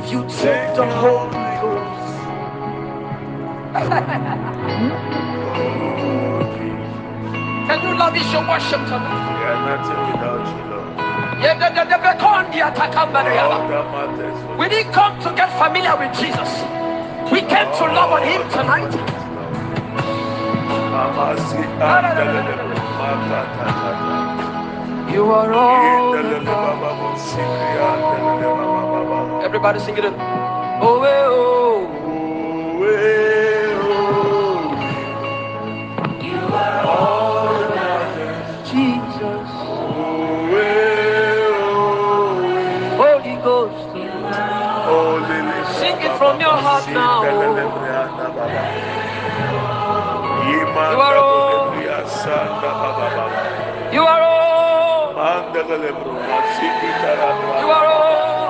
If you take the Holy Ghost, hmm? can you lavish your worship tonight? We are nothing without you, Lord. We didn't come to get familiar with Jesus. We came to love on him tonight. Mama, see, andelele. You are all. Everybody sing it. Oh, eh, oh. Oh, eh, oh, Jesus. oh, eh, oh, Holy Ghost. oh, lele, Sing it baba, from your heart now. delele, brianda, baba. Yimanda, You are all- dole, bria, sanda, baba, baba. You are all. Are are are You are all.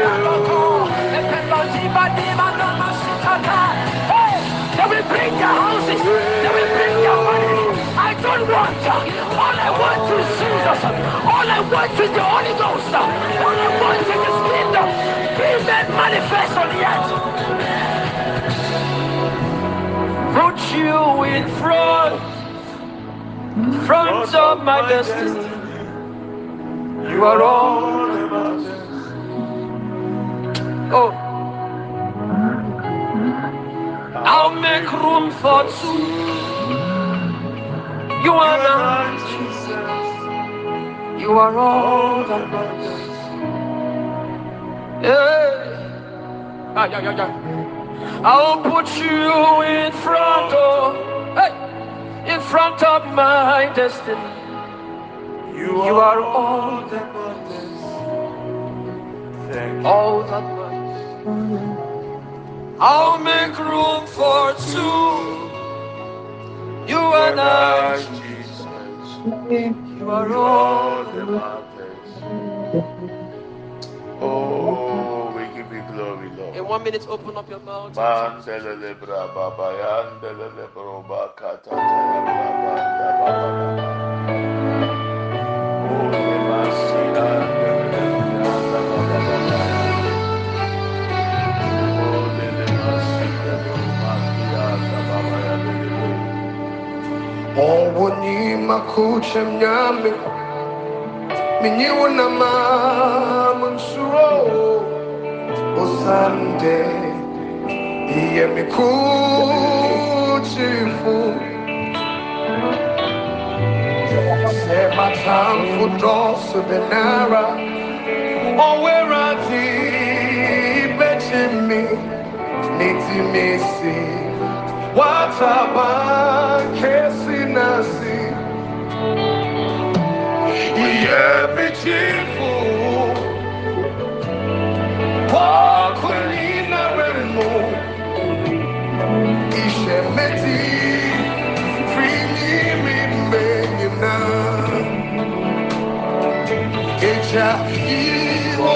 houses. They will bring their money. I don't want that. All I want is Jesus. All I want is the Holy Ghost. All I want is His kingdom. Be made manifest on the earth. Put you in front, front of my destiny. You are all. the matters. Oh. Make room for two. You are not Jesus. You are all that matters. Yeah. Ah, yeah, yeah, yeah. I'll put you in front of, hey, in front of my destiny. You, You are all all that matters. All that matters. I'll make room for two. You and I, Jesus. you are all. the matters. Oh, we give you glory, Lord. In one minute, open up your mouth. Mandelele Owo ni makucha mnyame minyiwo na mamunsuro osande iye mikuchifu se matamfu dosu benara owerati bechimi nitimisi wataba kesi nasi iye michifu wakwelina remu ishemeti. Frimimimenyina eja iwo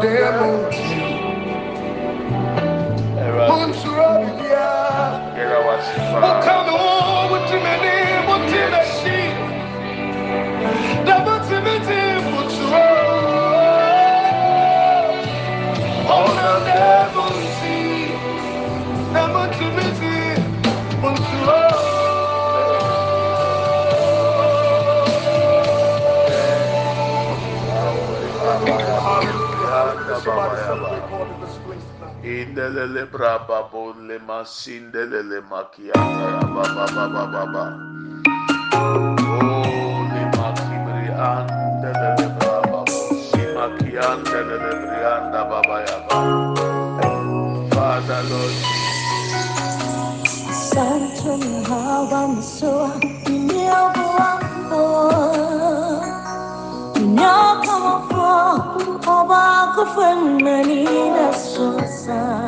tempo indelele braba bon le masindelele makiata ya ba ba ba ba ba ba. Oh le makibri andelele braba bon si makiandelele brianda baba ya ba. Father Lord. Santo hawa msoa inyogo wako oh. Inyogo wako Oba kufemani na sosa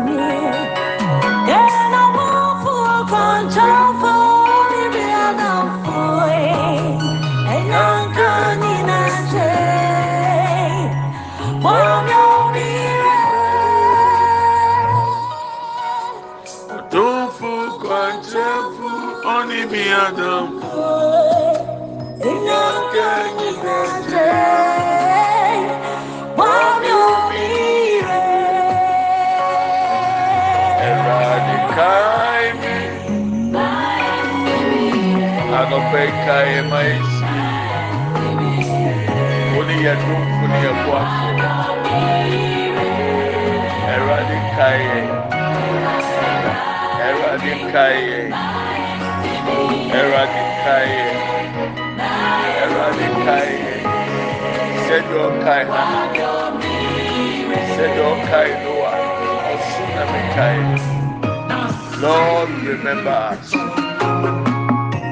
remember us.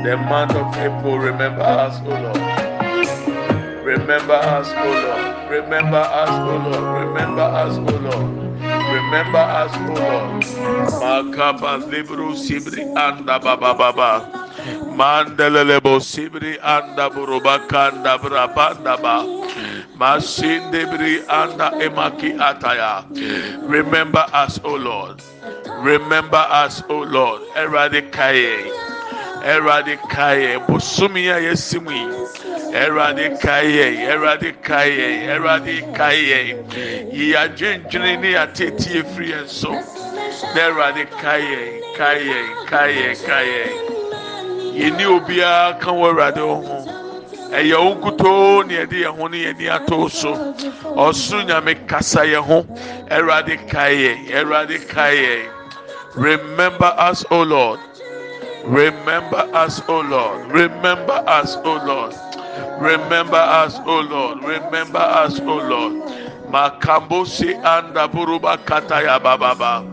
The month of April remember us O Lord. Remember us O Lord. Remember us O Lord. Remember us O Lord. Remember us O Lord. Makaba libru sibri anda baba baba. Mandelelebo sibri anda buruba kanda brabanda ba. Masinde bri anda emaki ataya. Remember us O Lord Remember us O Lord. Eradicate. Eradicate. Bosumi a yesimu yi Eradicate. Eradicate. Eradicate. Yi adwendwene ne atetie firi yɛn so na Eradicate. Kaye kaye kaye yɛni obiara ka wɔ Awurade wo ho ɛyɛ wo nkutoo ne yɛde yɛn ho ne yɛn ani ato so ɔsoro nyame kasa yɛn ho Awurade kaye Awurade kaye remember us O Lord. Remember us O Lord. Remember us O Lord. Remember us O Lord. Remember us O Lord. Makambosi anda buruba kataya bababa.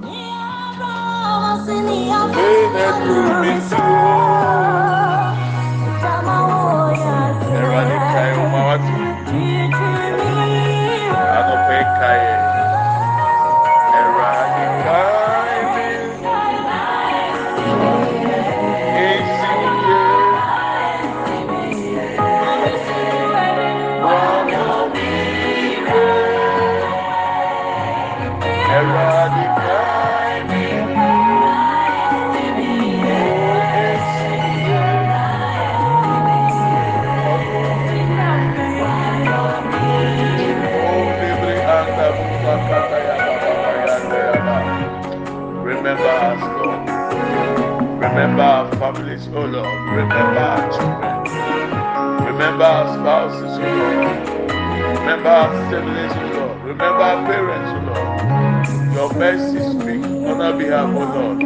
Families, oh Lord. Remember our children. Remember our spouses, oh Lord. Remember our siblings, oh Lord. Remember our parents, O Lord. Your mercy speak on our behalf, O Lord.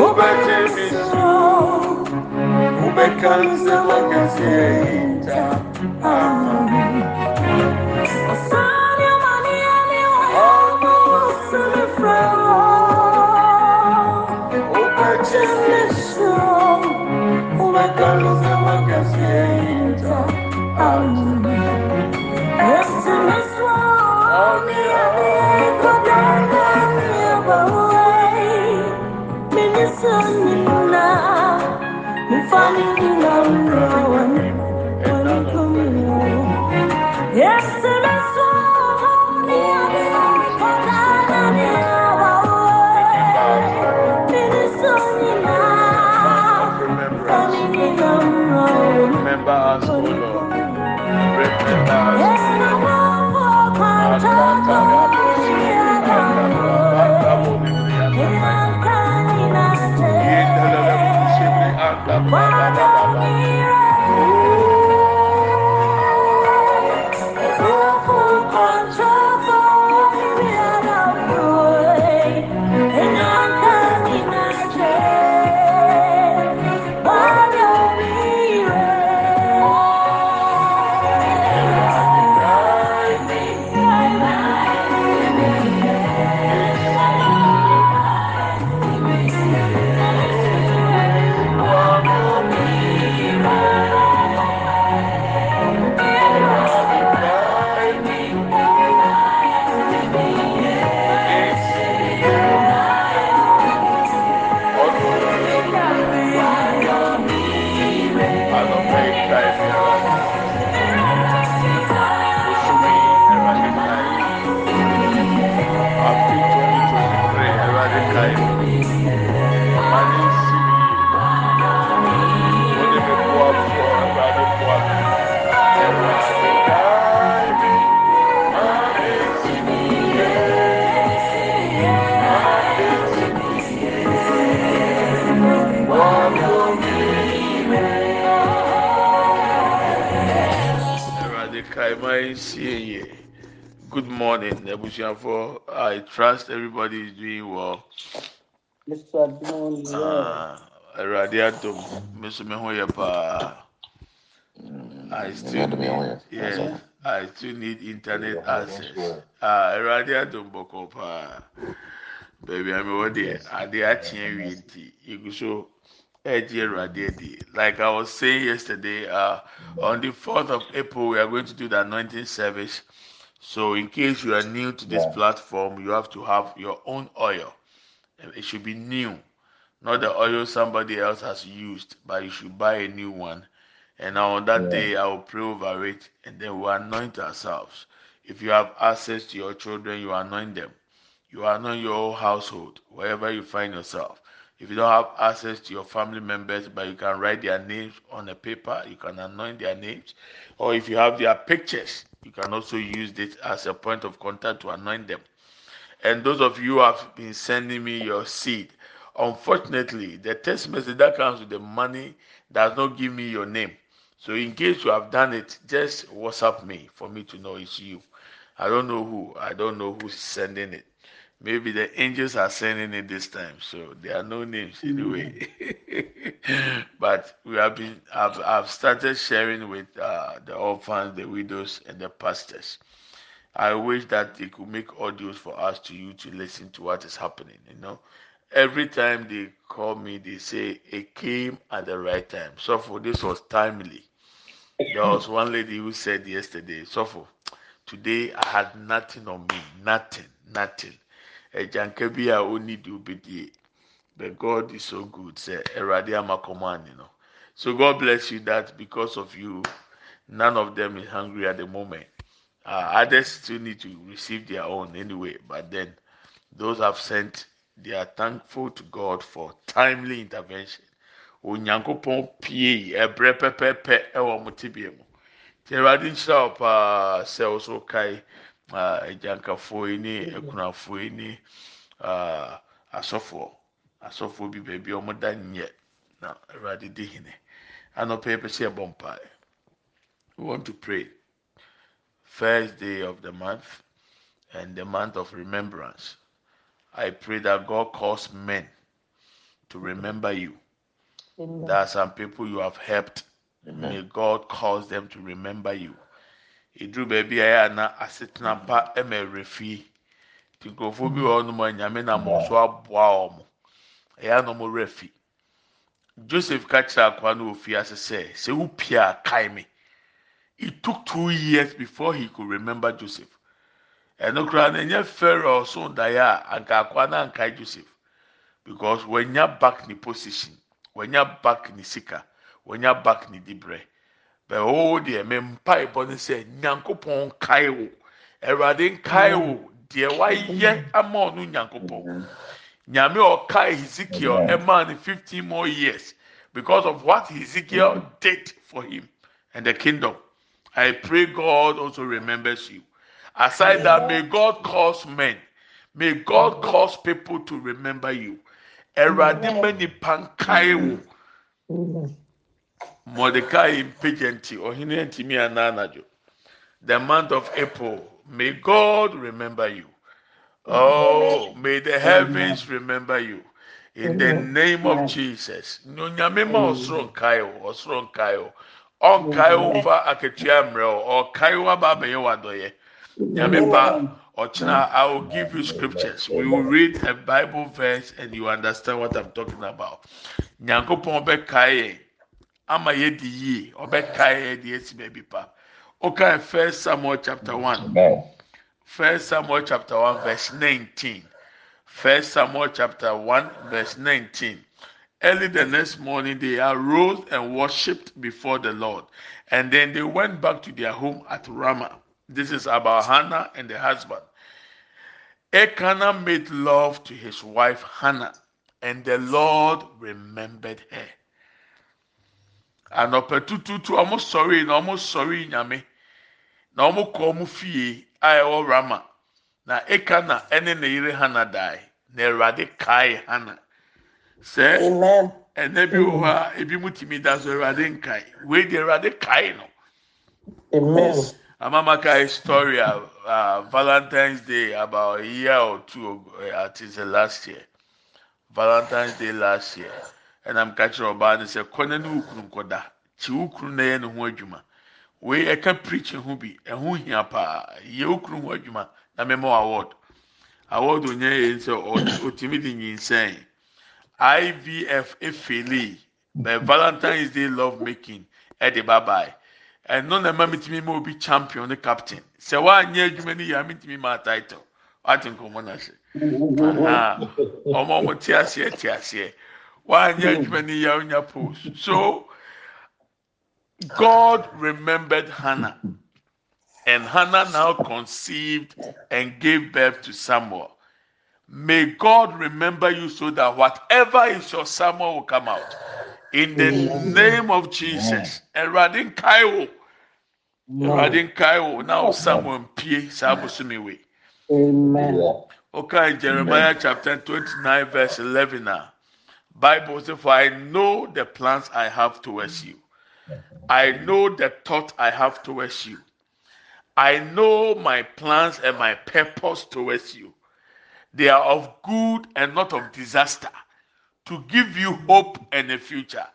Ubete misu, ubekanse Good morning, Nebuchadnezzar. I trust everybody is doing well. Awurade adom, meso me ho yɛ paa. I still need, yeah, I still need internet access. Awurade adom ah, bɔkɔ paa. Baby, I'm over there. Ade akyea wie nti, egu so ɛgye Awurade adi. Like I was saying yesterday, uh, on the fourth of April, we are going to do the anointing service. So, in case you are new to this platform, you have to have your own oil. It should be new, not the oil somebody else has used, but you should buy a new one. And now on that day, I will pray over it, and then we'll anoint ourselves. If you have access to your children, you anoint them. You anoint your whole household, wherever you find yourself. If you don't have access to your family members, but you can write their names on a paper, you can anoint their names. Or if you have their pictures, you can also use this as a point of contact to anoint them. And those of you who have been sending me your seed, unfortunately, the text message that comes with the money does not give me your name. So in case you have done it, just WhatsApp me for me to know it's you. I don't know who. I don't know who's sending it. Maybe the angels are sending it this time, so there are no names anyway. but we have been, I've, I've started sharing with uh, the orphans, the widows, and the pastors. I wish that they could make audios for us to you to listen to what is happening. You know, every time they call me, they say it came at the right time. So for this was timely. There was one lady who said yesterday, so for today I had nothing on me, nothing, nothing. Agyanka bi a ɔni di obedie but god is so good sɛ ɛwurade ama you know so god bless you that because of you none of them is hungry at the moment. Uh, others still need to receive their own anyway but then those have sent they are thankful to god for timely intervention. Onyankopɔn pie ɛbrɛ pɛpɛɛpɛ ɛwɔ mo tibia mu. Tí nhyira wɔ paa sɛ ɔso kae agyankafoɔ yi ne akunafoɔ yi ne asɔfoɔ asɔfoɔ bi baabi a wɔn da nyɛ na awurade di hene anɔpɛ yɛ pɛ sɛ ɛbɔ mpae we want to pray first day of the month and the month of remembrance. I pray that God calls men to remember you. There are some people you have helped. May God cause them to remember you. Iduru baabi a ɛyɛ ana asetena pa ma ɛwura fie. Nti nkurɔfoɔ bi wɔ hɔnom a nyame nam wɔn so aboa wɔn. Ɛyɛ ana wɔn wura fi. Joseph ka kyerɛ akwa no fie ase sɛ, sɛ wopia a kae me. It took two years before he could remember Joseph. ɛno koraa no ɛnyɛ pharaoh so daeɛ anka akwa na ankae joseph because wɔnya back ne position wɔnya back ne sika wɔnya back ne dibrɛ bɛn o oh deɛ me mpa ɛbɔ ne sɛ nyankopɔn kae wo. Ɛwurade nkae wo. Deɛ wayɛ ama ɔno nyankopɔn. Nyame ɔkae ezekiel ɛmaa ne fifteen more years because of what ezekiel did for him and the kingdom. I pray god also remembers you. Aside that, may God cause men, may God cause people to remember you. Eradi many pankai Mordecai impagenti or hinenti ananajo. The month of April, may God remember you. Oh, may the heavens remember you. In the name of Jesus. Nyonyame ma osoro nkae o, osoro nkae o. Ɔnkae o fa akatua mmerɛ o, ɔkae o aba abɛyɛ wadɔyɛ. Nyame Ochina, I will give you scriptures. We will read a Bible verse and you understand what I'm talking about. Nyankopɔn ɔbɛkae ama yɛ di yie ɔbɛkae yɛ di esi baabi pa. Okay, First Samuel chapter one. First Samuel chapter one verse nineteen. First Samuel chapter one verse nineteen. Early the next morning, they arose and worshipped before the Lord, and then they went back to their home at Ramah. This is about Hannah and the husband. Elkanah made love to his wife Hannah, and the Lord remembered her. Anɔpɛ tututu ɔmo sɔre na ɔmo sɔre nyame na ɔmo kɔ ɔmo fie a ɛwɔ Rama na Elkanah ɛne ne yere Hannah dae na Awurade kae Hannah. Sɛ ɛnɛ bi wɔ hɔ a ebi mu timi da so Awurade nkae wei de Awurade kae no. Amen. Amamaka story of uh, Valentine's Day about a year or two ago, I think the last year. Valentine's Day last year. And I'm catching about and say, Kona no ukunu koda. Chi ukunu na ye no ho adwuma. We e ka preach ho bi, e ho hia pa. Ye ukunu ho adwuma na memo award. Award onye ye say otimi di nyinsɛn. IVF efeli. But Valentine's Day love making. Eddie bye bye. ɛno na ɛma mitumi ma obi champion ne captain sɛ wanyɛ adwuma no yɛ a mitumi ma title wate nkɔmɔ na se ɔmo ɔmo te aseɛ te aseɛ wanyɛ adwuma no yɛ a onya post so God remembered Hannah. And Hannah now conceived and gave birth to Samuel. May God remember you so that whatever is your Samuel will come out. In the name of Jesus. Ẹ̀rọ̀adé nkae wo na wo samuel mpie saa bosomi wei okay jeremiah chapter twenty-nine verse eleven na bible say for i know the plans i have towards you. I know the thought i have towards you. I know my plans and my purpose towards you. They are of good and not of disaster to give you hope and a future.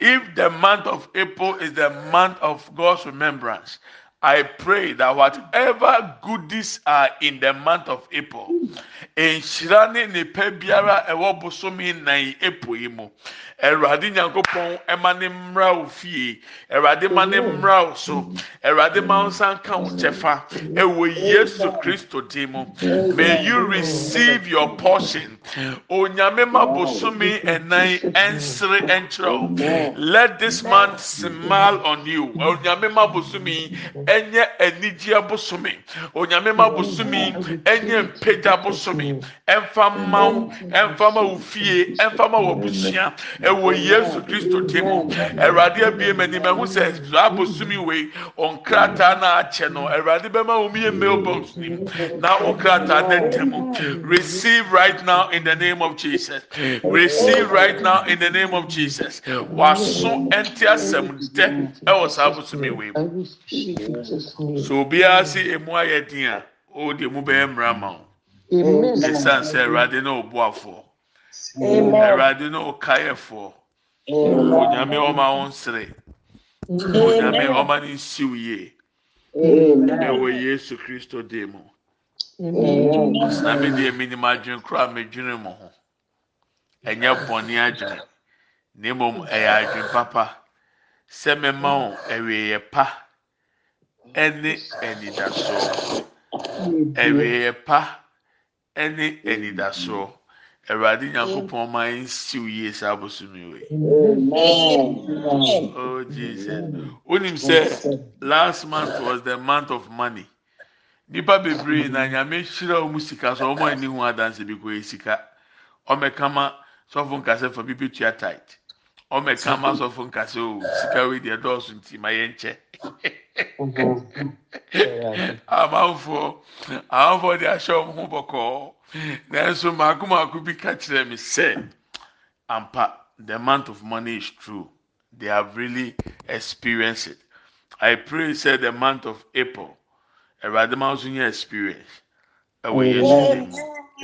If the month of April is the month of God's remembrance, I pray that whatever goodies are in the month of April, nhyira ne nipa biara ɛwɔ bosomi nan April yi mu, Awurade Nyankopɔn so, Yesu Kristo din. May you receive your portion. Onyame ma bosomi ɛnan ɛnsere ɛnkyerɛw. Let this man smile on you. Onyame ma bosomi ɛnyɛ anigye bosomi. Onyame ma bosomi ɛnyɛ mpagya bosomi. Ɛnfa ma wo, ɛnfa ma wo fie, ɛnfa ma wo abusua. Ɛwɔ Yesu Kristo din mu. Awurade abie m'anim ɛho sɛ saa bosomi wei ɔnkrataa na akyɛ no. Awurade bɛma wɔn yɛ mailbox nim na ɔnkrataa na ntɛm. Receive right now in the name of Jesus. Receive right now in the name of Jesus. Waso ɛnti asɛm dɛ ɛwɔ saa bosomi wei mu. So obiara si emu ayɛ din a, o de emu bɛyɛ mmara ma o. Esan sɛ Awurade na obu afɔ. Awurade na ɔkaeɛfoɔ. Onyame ɔma wɔn sere. Onyame ɔma ne nsiw yie. Ɛwɔ Yesu Kristo dim mu. Na mi deɛ minim adwene koro a medwene mo ho. Ɛnyɛ bɔnne adwene. Na mmom ɛyɛ adwene papa. Sɛ awieeɛ pa ɛne anidasoɔ. Awieeɛ pa ɛne anidasoɔ. Awurade Nyankopɔn ma nsiw yie saa abosomi wei. Oh Jesus. Wonim sɛ last month was the month of money. Nipa bebree na nyame hyira wɔn sika so wɔn ani hu adanse bi kɔ yɛ sika. Ɔmɛka ma sɔfo nkasa fa bibi tua tight. Ɔmɛka ma sɔfo nkasa o sika wei deɛ dɔɔso nti ma yɛn nkyɛ. Amanfoɔ amanfoɔ de ahyɛ wɔn ho bɔkɔɔ. Nanso mako mako bi ka kyerɛ mi sɛ ampa the month of money is true. They have really experienced it. I pray say the month of April. Awurade ma nso nye experience. Ɛwɔ Yesu dim.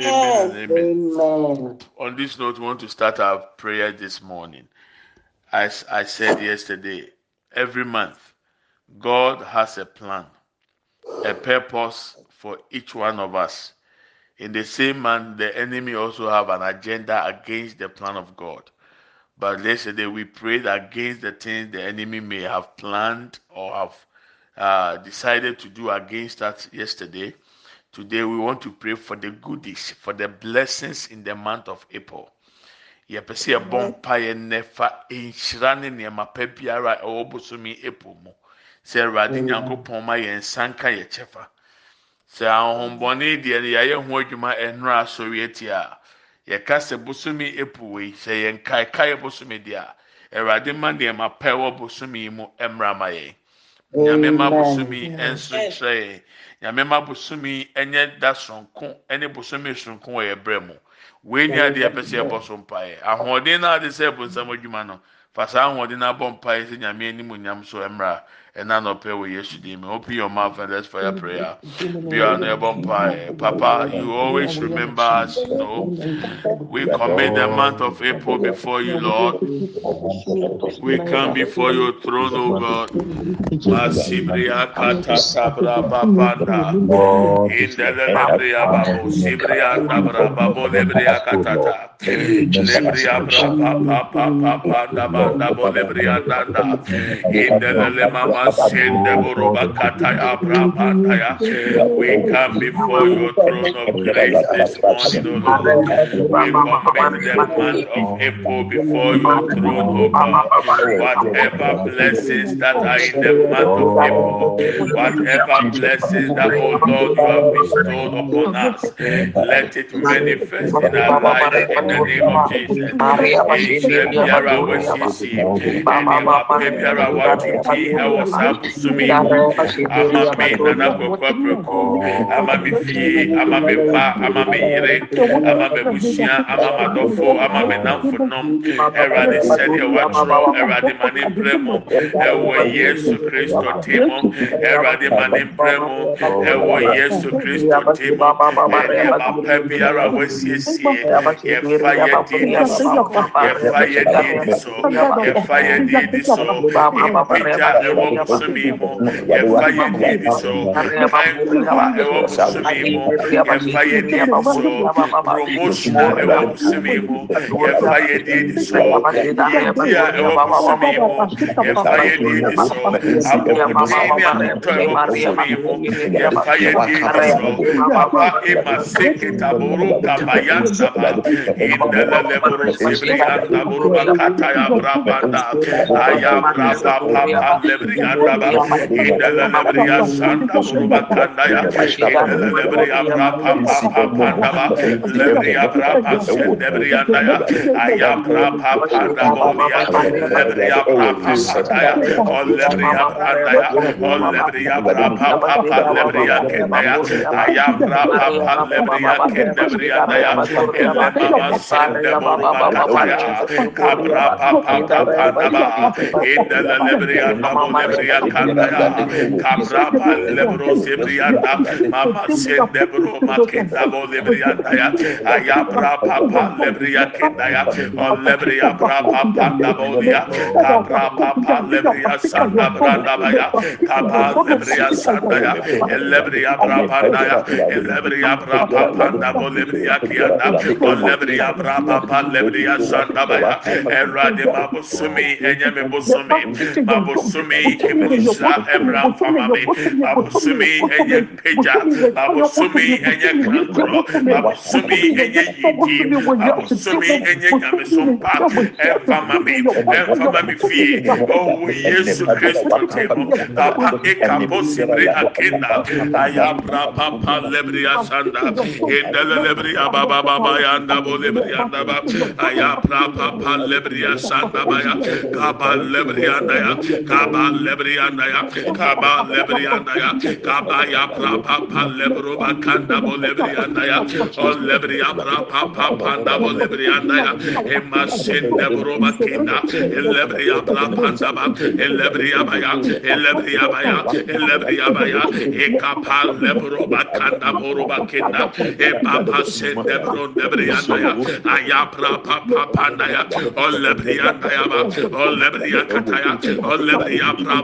Amen amen. On this note, we want to start our prayer this morning. As I said yesterday, every month, God has a plan, a purpose for each one of us. In the same month, the enemy also have an agenda against the plan of God. But yesterday we prayed against the things the enemy may have planned or have uh, decided to do against us yesterday. Today we want to pray for the goodies, for the blessings in the month of April. yɛpɛ sɛ yɛbɔ mpaeɛ nnɛ fa nhyira ne nneɛma pa biara a ɛwɔ bosomi April mu sɛ awurade nyankopɔn ma yɛn nsa nka yɛ kyɛfa. Sɛ ahohombɔne deɛ no yɛayɛ ho adwuma ɛnora asɔre ati a yɛka sɛ bosomi April wei. Sɛ yɛn kaekae bosomi deɛ a awurade ma nneɛma pa ɛwɔ bosomi yi mu mmra ma yɛn. Nyame ma bosomi nso nkyerɛ yɛn. Nyame ma bosomi nyɛ da sonko ne bosomi sonko wɔ yɛn brɛ mu. Wei ni adeɛ pɛ sɛ ɛbɔ so mpaeɛ. Ahoɔden no ade sɛ ɛbɔ nsɛm adwuma no fa saa ahoɔden no abɔ mpaeɛ sɛ nyame anim nyam so mmra ɛna nɔpɛ wɔ yesu dim open your mouth and let's fire prayer. No ɛbɔ mpaeɛ papa you always remember us you know. We commit the month of april before you lord. We come before your throne o god. Masibria kata sabra babanda. Indelelebria babo sibria tabra babo lebria katata. Lebria braba papa papa daba dabo lebria danda. Indelele mama we come before your throne of grace this morning o lord. We commit the month of april before your throne o god. Whatever blessings that are in the month of april whatever blessings that oh lord you have bestowed upon us let it manifest in our lives in the name of jesus nhyerɛ biara wɔ asiesie nneɛma pɛ biara wɔatete ɛwɔ saa bosome yi mu ama me nana kɔkɔ aprɛko ama me fie ama me ba ama me yere ama me busua ama m'adɔfo ama me namfonom ɛwurade sɛdeɛ wɔatwerɛ ɛwurade ma ne mprɛ mu ɛwɔ yesu kristo te mu ɛwurade ma ne mprɛ mu ɛwɔ yesu kristo te mu nneɛma pɛ biara wɔasiesie yɛfa yɛ di ni so yɛfa yɛ di ni so yɛfa yɛ di ni so mpagya ɛwɔ bosome mu yɛfa yɛ di ni so ɛnkuba ɛwɔ bosome mu yɛfa yɛ di ni so promotion ɛwɔ bosome mu yɛfa yɛ di ni so yɛdi a ɛwɔ bosome mu yɛ di ni so abɔnten ne ahotɔ ɛwɔ bosome mu yɛ di ni so papa ema seke taboro kabaya nsaba indelele boro sibiri antaboro bakata ya brabanda. Aya braba papa lebri andaba indele lebriya sanda buruba kandaya indele lebriya brapa papa pandaba lebriya brapa sende briya andaya aya brapa panda bolia lebriya brapa pandaya on lebriya pandaya on lebriya brapa papa lebriya kendaya aya brapa papa lebriya kende briya andaya ele baba sende buruba kataya kabra papa papa pandaba indele lebriya namo lebriya kandaya kabra pa lebro sebrianda mama sende bro makenda bo lebrianda ya aya bra papa lebriya kenda ya on lebriya bra papa da bolia kabra papa lebriya sanda branda baya kaba lebriya sanda ya lebriya bra panda ya lebriya bra papa da bo lebriya kianda on lebriya bra papa lebriya sanda baya erade mabusumi enye me busumi mabusumi kemisha emra fama me mabusumi enye peja mabusumi enye kankro mabusumi enye yidi mabusumi enye nyamesompa emfama me emfama me fie oh yesu kristo temo papa ekapo sibre akenda ayabra papa lebri asanda endele lebri ababa baba yanda bo lebri anda ba ayabra papa lebri asanda ba ya kaba lebri anda ya kaba lebri anda ya kaba lebri anda ya kaba ya pra papa lebro bakanda bo lebri anda ya on lebri abra papa panda bo lebri anda ya emma sende bro bakenda lebri abra panda ba lebri abaya lebri abaya lebri abaya e kapa lebro bakanda bro bakenda e papa sende bro lebri anda ya aya pra papa panda ya on lebri anda ya ba on lebri akataya on lebri abra papa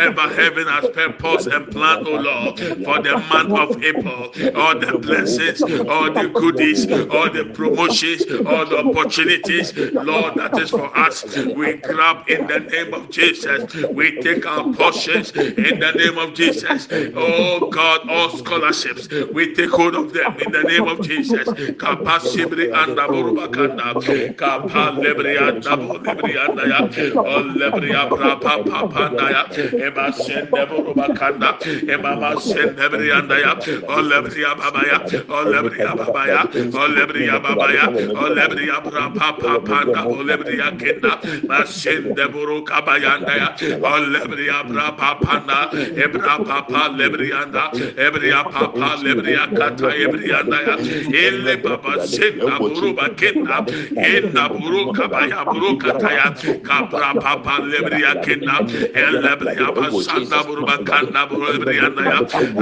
heaven has purpose and plan oh lord for the month of april all the blessings all the goodies all the promotions all the opportunities lord that is for us. We grab in the name of jesus. We take our portions in the name of jesus. Oh god all scholarships we take hold of them in the name of jesus. Kapasibri abra papa ema sende borubakanda ema ma sende lebri anda ya all lebri ababa ya all lebri ababa ya all lebri ababa ya all lebri abra papa panda all lebri akenda ma sende boru kabayanda ya all lebri abra papa na ebra papa lebri anda ebri papa lebri akata ebri anda ya ele baba senda boru bakenda enda boru kabaya boru kataya kabra papa lebri akenda el lebri ababa sanda boru bakanda boru lebri anda ya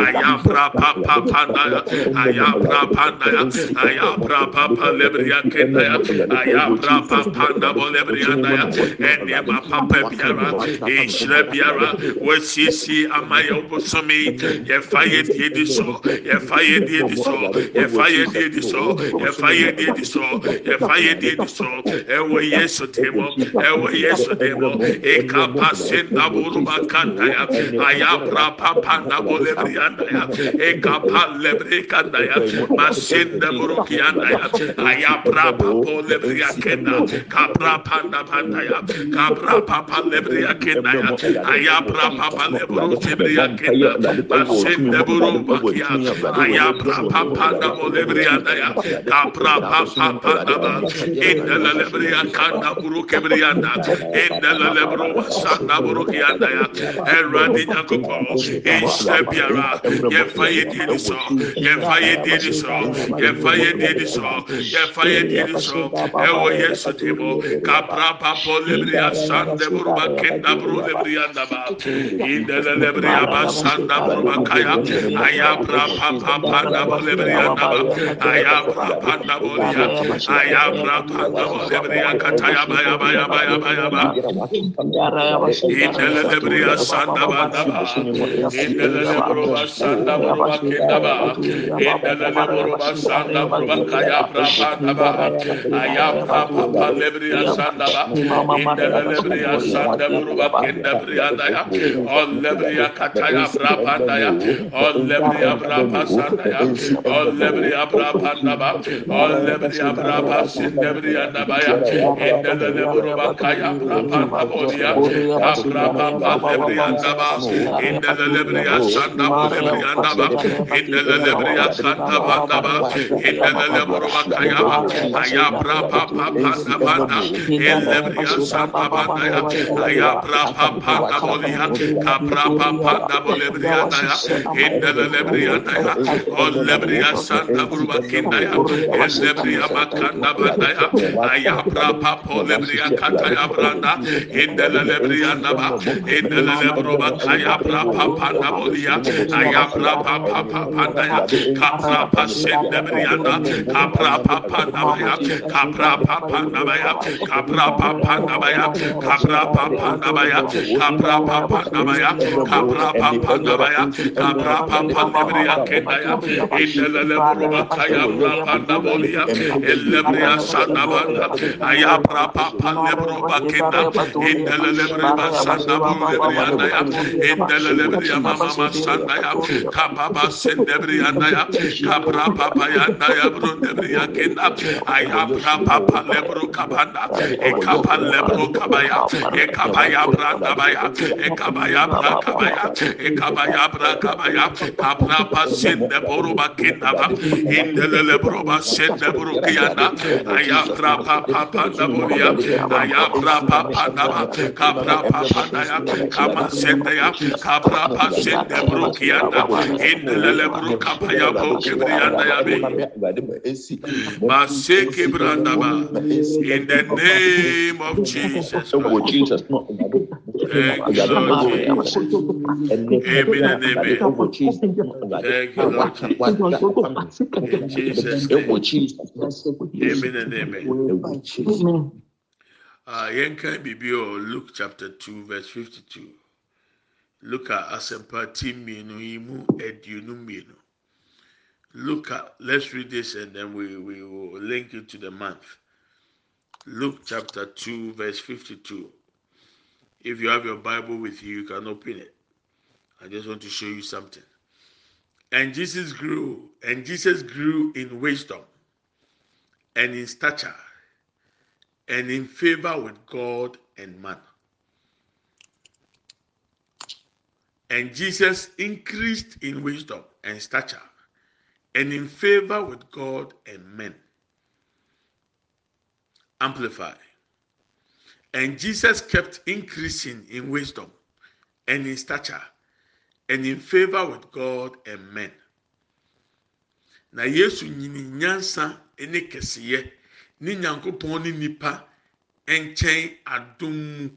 ayabra papa panda ya ayabra panda ya ayabra papa lebri akenda ya ayabra papa panda boru lebri anda ya ende papa biara ishre biara wasisi amaya obosomi yɛfa yɛ die di so yɛfa yɛ die di so yɛfa yɛ die di so yɛfa yɛ die di so yɛfa yɛ die di so ɛwɔ yesu temo ɛwɔ yesu temo ekapa senda buruba kanda kandaya aya prapa panda bolebri andaya e kapal lebri kandaya masinde buruki andaya aya prapa bolebri akenda kapra panda pandaya kapra papa lebri akenda aya prapa bolebri lebri akenda masinde buruki aya prapa panda bolebri andaya kapra papa panda endele lebri akanda buruki lebri anda endele lebru sanda buruki andaya ya eradi nyakopo ishe biara yɛfa yɛ di so yɛfa yɛ di so yɛfa yɛ di so yɛfa yɛ di so ɛwɔ yesu ti mu kapra papo lebri asande buruba kenda buru lebri andaba indele lebri abasanda buruba kaya ayabra papa panda bu lebri andaba ayabra panda buria ayabra panda bu lebri akataya baya baya baya baya baya indele lebri sanda banda ba. Indelele boroba sanda boroba kenda ba. Indelele boroba sanda boroba kaya prapanda ba. Aya prapa pa lebriya sanda ba. Indelele briya sanda boroba kenda briya da ya. On lebriya kataya prapanda ya. On lebriya prapa sanda ya. On lebriya prapanda ba. On lebriya prapa sinde briya da ba ya. Boroba kaya lebriya da ba. Lebriya da ba. Indelele briya sanda banda ba. Indelele boroba kaya ba. Aya prapa pa panda banda. Elebriya sanda banda ya. Aya prapa panda bolia. Kaprapa panda bolebriya da ya. Indelele briya da ya. On lebriya sanda boroba kinda ya. Elebriya makanda banda ya. Aya prapa po lebriya kata ya branda. Indelele briya da ba. Indelele boroba kaya prapa panda bolia. Aya prapa papa panda ya. Kaprapa sende briya da. Kaprapa panda ya. Kaprapa panda ya. Kaprapa panda ya. Kaprapa panda ya. Kaprapa panda ya. Kaprapa panda ya. Kaprapa panda briya kenda ya. Indelele boroba kaya prapa bolia. Elebriya sanda banda. Aya prapa panda boroba kenda. Indelele briya sanda bolia ya. Indelele briya mama sanda ya. Kapapa sende briya ya. Kaprapa payanda ya bro debriya kenda. Aya prapa panda bro kapanda. E kapanda lebro kabaya. E kabaya branda baya. E kabaya bra kabaya. E kabaya bra kabaya. Kaprapa sende boroba kenda ba. Indelele boroba sende bro kiyanda. Aya prapa panda bolia. Aya prapa panda ba. Kaprapa panda ya. Kama sende ya. Kaprapa sende bro kiyanda. Indelele bro kapaya bo kebriyanda ya be. Maseke branda ba. In the name of Jesus. Jesus náà Thank you, Lord Jesus. Amen and amen. Jesus Thank you, Lord Jesus. In Jesus' name. Jesus. Amen and amen. Uh, yɛnka biribi wɔ Luke chapter 2 verse 52. Luke a asɛmpa ti mmienu yi mu aduonu mmienu. Look at, let's read this and then we, we will link it to the month. Luke chapter 2, verse 52. If you have your Bible with you, you can open it. I just want to show you something. And Jesus grew, and Jesus grew in wisdom and in stature and in favor with God and man. And Jesus increased in wisdom and stature and in favor with God and men. Amplify. And Jesus kept increasing in wisdom and in stature and in favor with God and men. Na Yesu nyini nyansa ne kɛseɛ ne nyankopɔn ne nipa nkyɛn adom mu.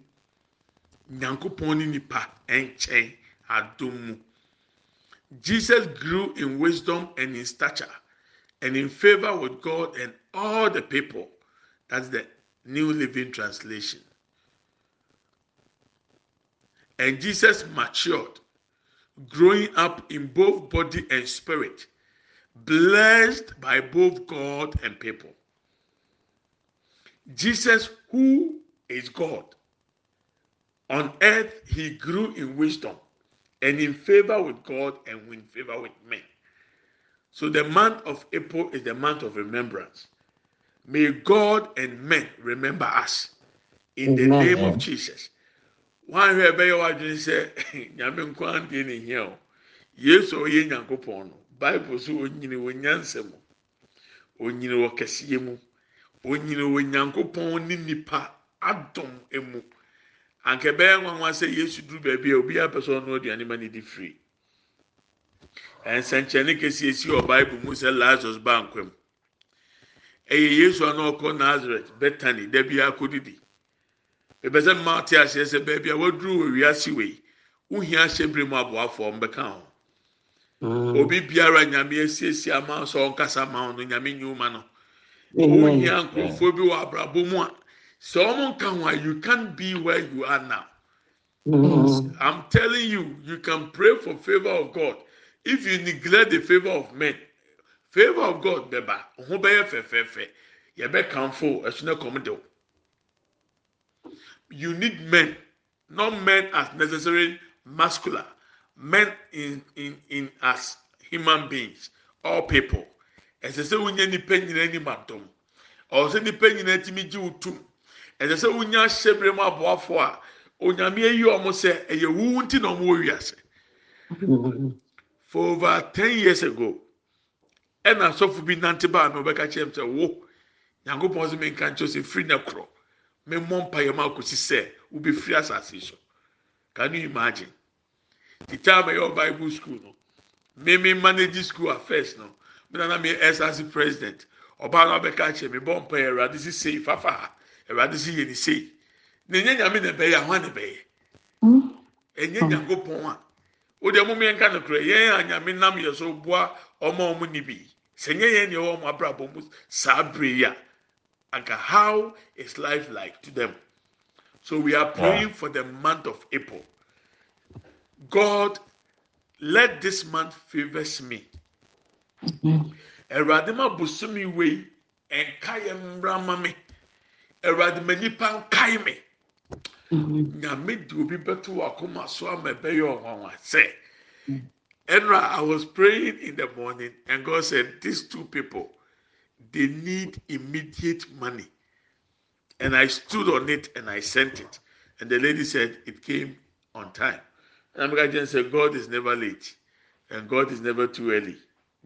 Nyankopɔn nipa nkyɛn adom mu. Jesus grew in wisdom and in stature and in favor with God and all the people. That's the New Living Translation. And Jesus matured, growing up in both body and spirit, blessed by both God and people. Jesus, who is God, on earth he grew in wisdom and in favor with God and in favor with men. So the month of April is the month of remembrance. May God and men remember us in the Amen. name of Jesus. Wọn ahwẹ ẹbẹyẹ wa adwene sẹ nyame nkwa deɛ ne hia o yesu a ɔyɛ nyankopɔn no bible so onyini wɔ nyansa mu onyini wɔ kɛseɛ mu onyini wɔ nyankopɔn ne nipa adom mu anka ɛbɛyɛ nwanwa sɛ yesu duru baabi a obiara pɛ sɛ ɔno aduane ma ne di firi nsɛnkyerɛnne kɛseɛ si wɔ bible mu sɛ lazarus ba nkwam ɛyɛ yesu a na ɔkɔ nazareth bethany dabi akɔdidi bɛbɛ sɛ mmaa te aseɛ sɛ baabi a waduru wɔ wiase wei wohia hyɛ bere mu aboafoɔ mbɛka ho. Obi biara nyame asiesie ama sɛ ɔnkasa ma no nyame nyuma no. Wohia nkurɔfoɔ bi wɔ abrabɔ mu a sɛ wɔn nka ho a you can be where you are now Mm. I'm telling you, you can pray for favor of God. If you neglect the favor of men, favor of God bɛba ho bɛyɛ fɛfɛɛfɛ yɛbɛ kanfo ɛso na kɔm de o. You need men, not men as necessarily muscular, men in in in as human beings, all people. Ɛsɛ sɛ wonya nipa nyinaa anim adom. Ɔsɛ nipa nyinaa timi gye wo tum. Ɛsɛ sɛ wonya ahyɛbrɛ mu aboafo a onyame ayi ɔmo sɛ ɛyɛ wuwu nti na ɔmo wɔ wiase. For over ten years ago, ɛna asɔfo bi nante baa mi ɔbɛka kyerɛ sɛ wo nyankopɔn sɛ mi nka nkyɛn sɛ firi na korɔ. Mi mmɔ mpa yɛ mu akosi sɛ wobi firi asase so. Can you imagine? The time I yɛ bible school no mi manage school affairs no mi nana mi SRC president. Ɔbaa no abɛka kyerɛ mi bɔ mpa yɛ ɛwurade si sei fafa ha ɛwurade si yɛ ni sei. Na enye nyame na ɛbɛyɛ ahoa na ɛbɛyɛ. Hmm. Enye nyankopɔn a. O deɛ mo mi nka no korɔ yɛn a nyame nam yɛ so boa ɔmo a ɔmo ni bi. Sɛ nye yɛn deɛ ɔmo abrabɔ mu saa bere yi a anka how is life like to them? So we are praying for the month of april. God let this month favours me. Hmm. Awurade ma bosomi wei nka yɛ mmra ma me awurade ma nipa nkae me mm-hmm. nyame de obi bɛto wɔ akoma so ama ɛbɛyɛ ɔnwanwa sɛ mm. Enra, I was praying in the morning, and God said, These two people, they need immediate money. And I stood on it and I sent it. And the lady said, It came on time. And I'm going to say, God is never late, and God is never too early.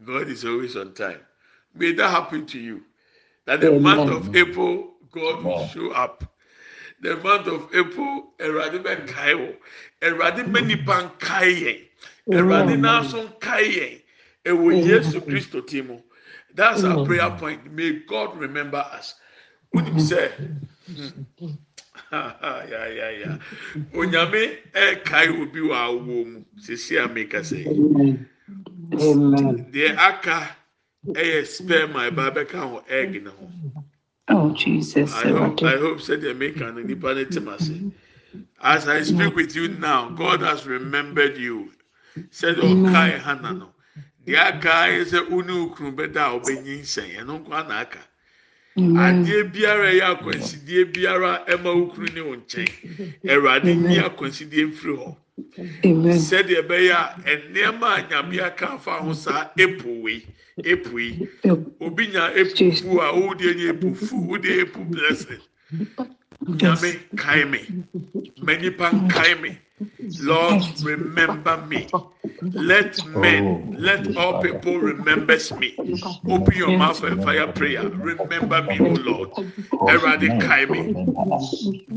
God is always on time. May that happen to you. That the month of April, God will show up. The month of April, Eradi Ben Kaiwo, Eradi Benipan Kaye. Awurade mm. mm. n'aso nkae yɛn ɛwɔ mm. Yesu Kristo ti mu. That's our prayer point. May God remember us. Wonim sɛ, ya ya ya, onyame ɛkae obi wɔ awoɔ mu sisi a meka sɛ, Amen. deɛ aka ɛyɛ sperm a ɛba bɛka ho egg ne ho. Oh, Jesus. I hope I hope said the maker nipa ne tem. As I speak with you now, God has remembered you. Said oh, Okai Hana no. The aka is a unu ukru beda obenyi nsɛn ɛno nkwa na aka. Adeɛ biara yɛ akwansidie biara ɛma ukuru ne wo nkyɛn. Ɛwurade nyi akwansidie mfiri hɔ. Sɛdeɛ ɛbɛyɛ a nneɛma a nyame aka afa ho saa epo wei epo yi. Obi nya epo fu a o de nye epo fu o de epo blessing. Nyame kae me. Ma nipa nkae me. Lord, remember me. Let men, oh, let all people remember me. Open your mouth and fire prayer. Remember me, O Lord. Eradicate me.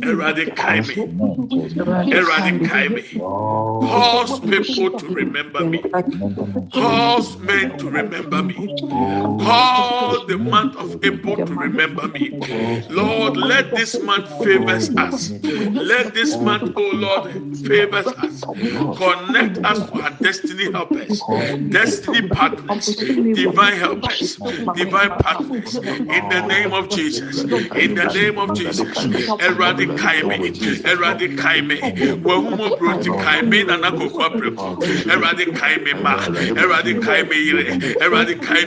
Eradicate me. Eradicate me. Cause people to remember me. Cause men to remember me. Call the month of April to remember me. Lord, let this month favors us. Let this month, oh Lord, favors us. Connect us to our destiny helpers, destiny partners, divine helpers, divine partners. In the name of Jesus. In the name of Jesus. Eradicate me. Me. Wahumo broti kaime na nakoko apreko. Eradicate me ma. Me ire.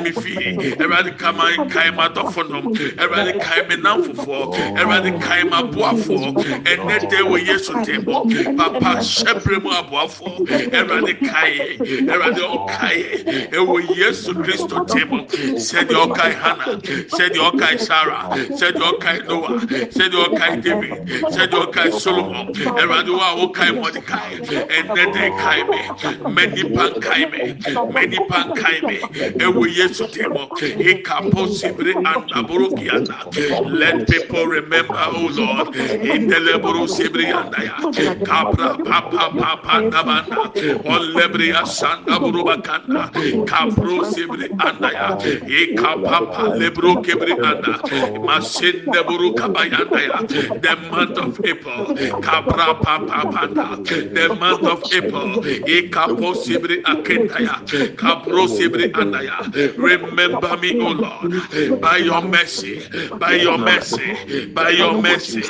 Me fi. Eradicate my kaima dofonom. Eradicate me namfofo. Eradicate my boafo. Enete wo Yesu tembo. Papa shebre mu aboafo. Eradicate. Erade okaye. Ewo Yesu Kristo Hannah. Said the Okai Sarah. Said the Okai Noah. Said the Okai David. The Okai Solomon. Erade wa Mordecai. Enete kai me. Many pan kai me. Many pan kai me. Ewo Yesu anda burukiana. Let people remember, oh Lord, in the leburu sibre anda ya. Kapra papa papa nabanda. On lebria sanda burubakanda. Kapro sibre anda ya. Ekapapa lebru kibre anda. Masinde buru kabayanda ya. The month of April. Kapra papa panda. The month of April. Ekapo sibre akenda ya. Kapro anda ya. Remember me, O Lord, by your mercy, by your mercy, by your mercy,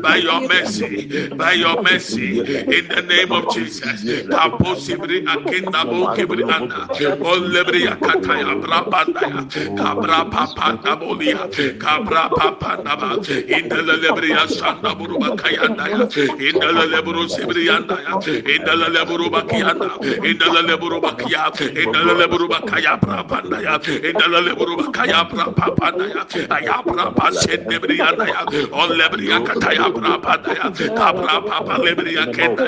by your mercy, by your mercy. In the name of Jesus. Kapo sibri akinda bo kibri anda. Olebri akataya brabanda ya. Kabra papa nabolia. Kabra papa naba. In the lebri asanda buruba kayanda ya. In the lebru sibri anda ya. In the lebru bakianda. In the lebru bakia. In the lebru bakaya brabanda ya. In the lebru bakaya brabanda ya. Ayabra pasende brianda ya. Olebri akataya brabanda ya. Kabra papa lebri akenda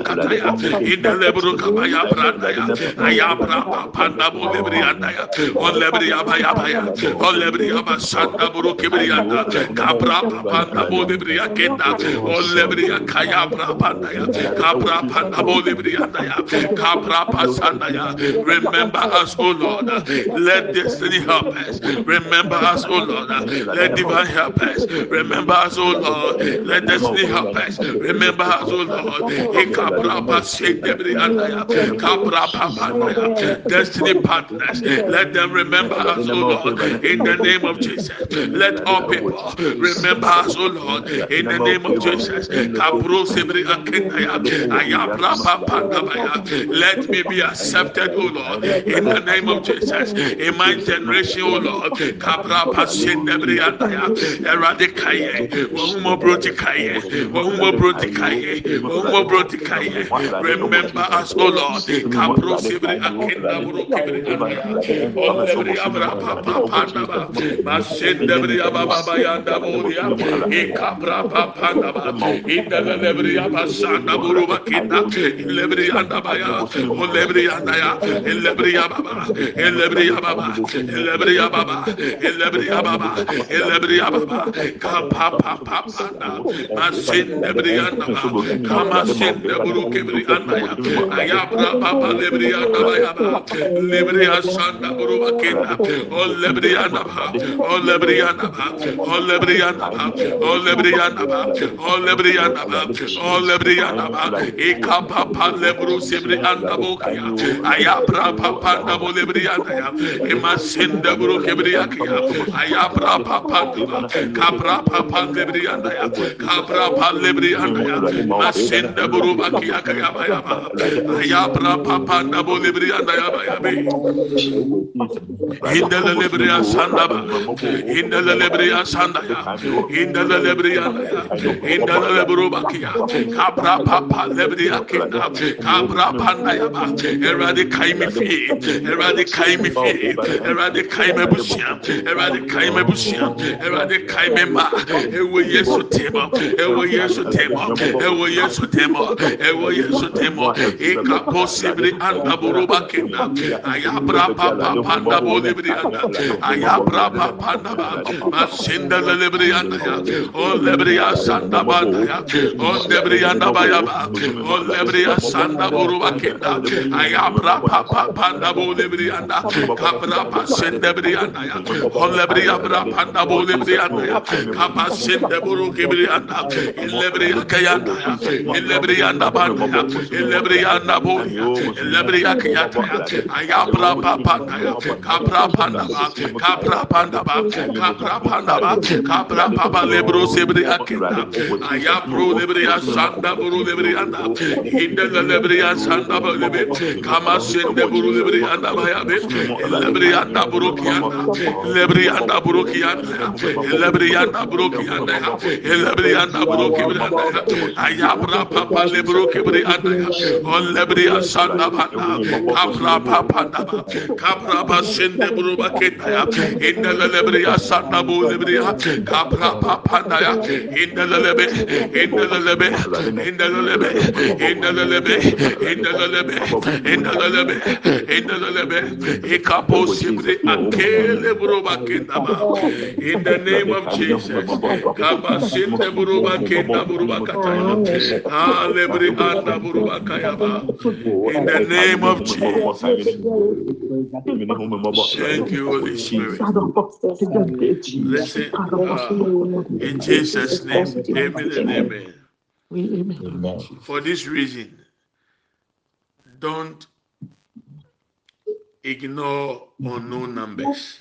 kataya. Inde leburu kabaya branda ya. Ayabra panda bu lebri anda. On lebri abaya baya. On lebri abasanda buru kibri anda. Kabra panda bu lebri akenda. On lebri akaya bra panda. Kabra panda bu lebri anda. Kabra pasanda ya. Remember us, O Lord. Let destiny help us. Remember us, O Lord. Let divine help us. Remember us, O Lord. Let destiny help us. Remember us, O Lord. Ikabra pasendebri anda ya. Kabra papanda ya. Destiny partners. Let them remember us, O Lord. In the name of Jesus. Let all people remember us, O Lord. In the name of Jesus. Kabro sebri akenda ya. Ayabra papanda ya. Let me be accepted, O Lord. In the name of Jesus. In my generation, O Lord. Kabra pasendebri anda ya. Wahumo brotikaye. Brotikaye. Brotikaye. Remember us, O Lord. Akenda abra papa. Ababa abasanda. Lebri. Olebri. Elebri ababa. Elebri ababa. Elebri ababa. Elebri ababa. Elebri ababa. Kapa papa panda. Kama buru kibri anda ya. Ayabra papa lebri anda ba. Lebri asanda buru bakinda. Olebri anda ba. Olebri anda ba. Olebri anda ba. Olebri anda ba. Olebri anda ba. Olebri anda ba. Ikapa pa lebru sebri anda bokia. Ayabra papa anda bo lebri anda ya. Imasende buru kibri akia. Ayabra papa anda ba. Kabra papa lebri anda ya. Kabra pa lebri anda ya. Masende buru bakia kaya baya ba. Ayabra papa anda bo lebri anda ya ba ya be. Indele lebria sanda ba. Indele lebria sanda ya. Indele lebria ya. Indele lebru bakia. Kabra papa lebria kinda. Kabra panda ya ba. Erade kai mi fi. Erade kai mi fi. Erade kai me ma. Ewo Yesu tema. Ewo Yesu tema. Ewo Yesu tema. Ewo Yesu tema. Eka posibri anda buruba kinda. Ayabra papa panda bolibri anda. Ayabra papa anda ba. Masinda lebri anda ya. O lebri asanda banda ya. O lebri anda ba ya ba. O lebri asanda buruba kinda. Ayabra papa panda bolibri anda. Kabra pasende bri anda ya. O lebri abra panda bolibri anda ya. Kapa sende buru kibri anda. Akayanda ya. Illebri anda banda ya. Illebri anda Yabanda, Elebria Nabo, Elebria Kiata, Ayabra Papanda, Capra Pandaba, Capra Pandaba, Capra Pandaba, Capra Papa Lebro Sebria Kinda, Ayabro Lebria Santa Buru Lebrianda, Hindel Lebria Santa Bolebe, Kamasende Buru Lebrianda Bayabe, Lebrianda Burukianda, Lebrianda Burukianda, Lebrianda Burukianda, Lebrianda Burukianda, Ayabra Papa Lebro kibri anda. On lebri asanda banda. Kabra papa anda ba. Kabra ba sende buru bakenda ya. Inde lebri asanda bu lebri ya. Kabra papa anda ya. Inde lebe. Inde lebe. Inde lebe. Inde lebe. Inde lebe. Inde lebe. Inde lebe. Ikapo sibri akele buru bakenda ba. In the name of Jesus. Kaba sende buru bakenda buru bakata ya. Alebri In the name of Jesus. Thank you, Holy Spirit. Listen, uh, in Jesus' name, amen and amen. Amen. For this reason, don't ignore unknown numbers,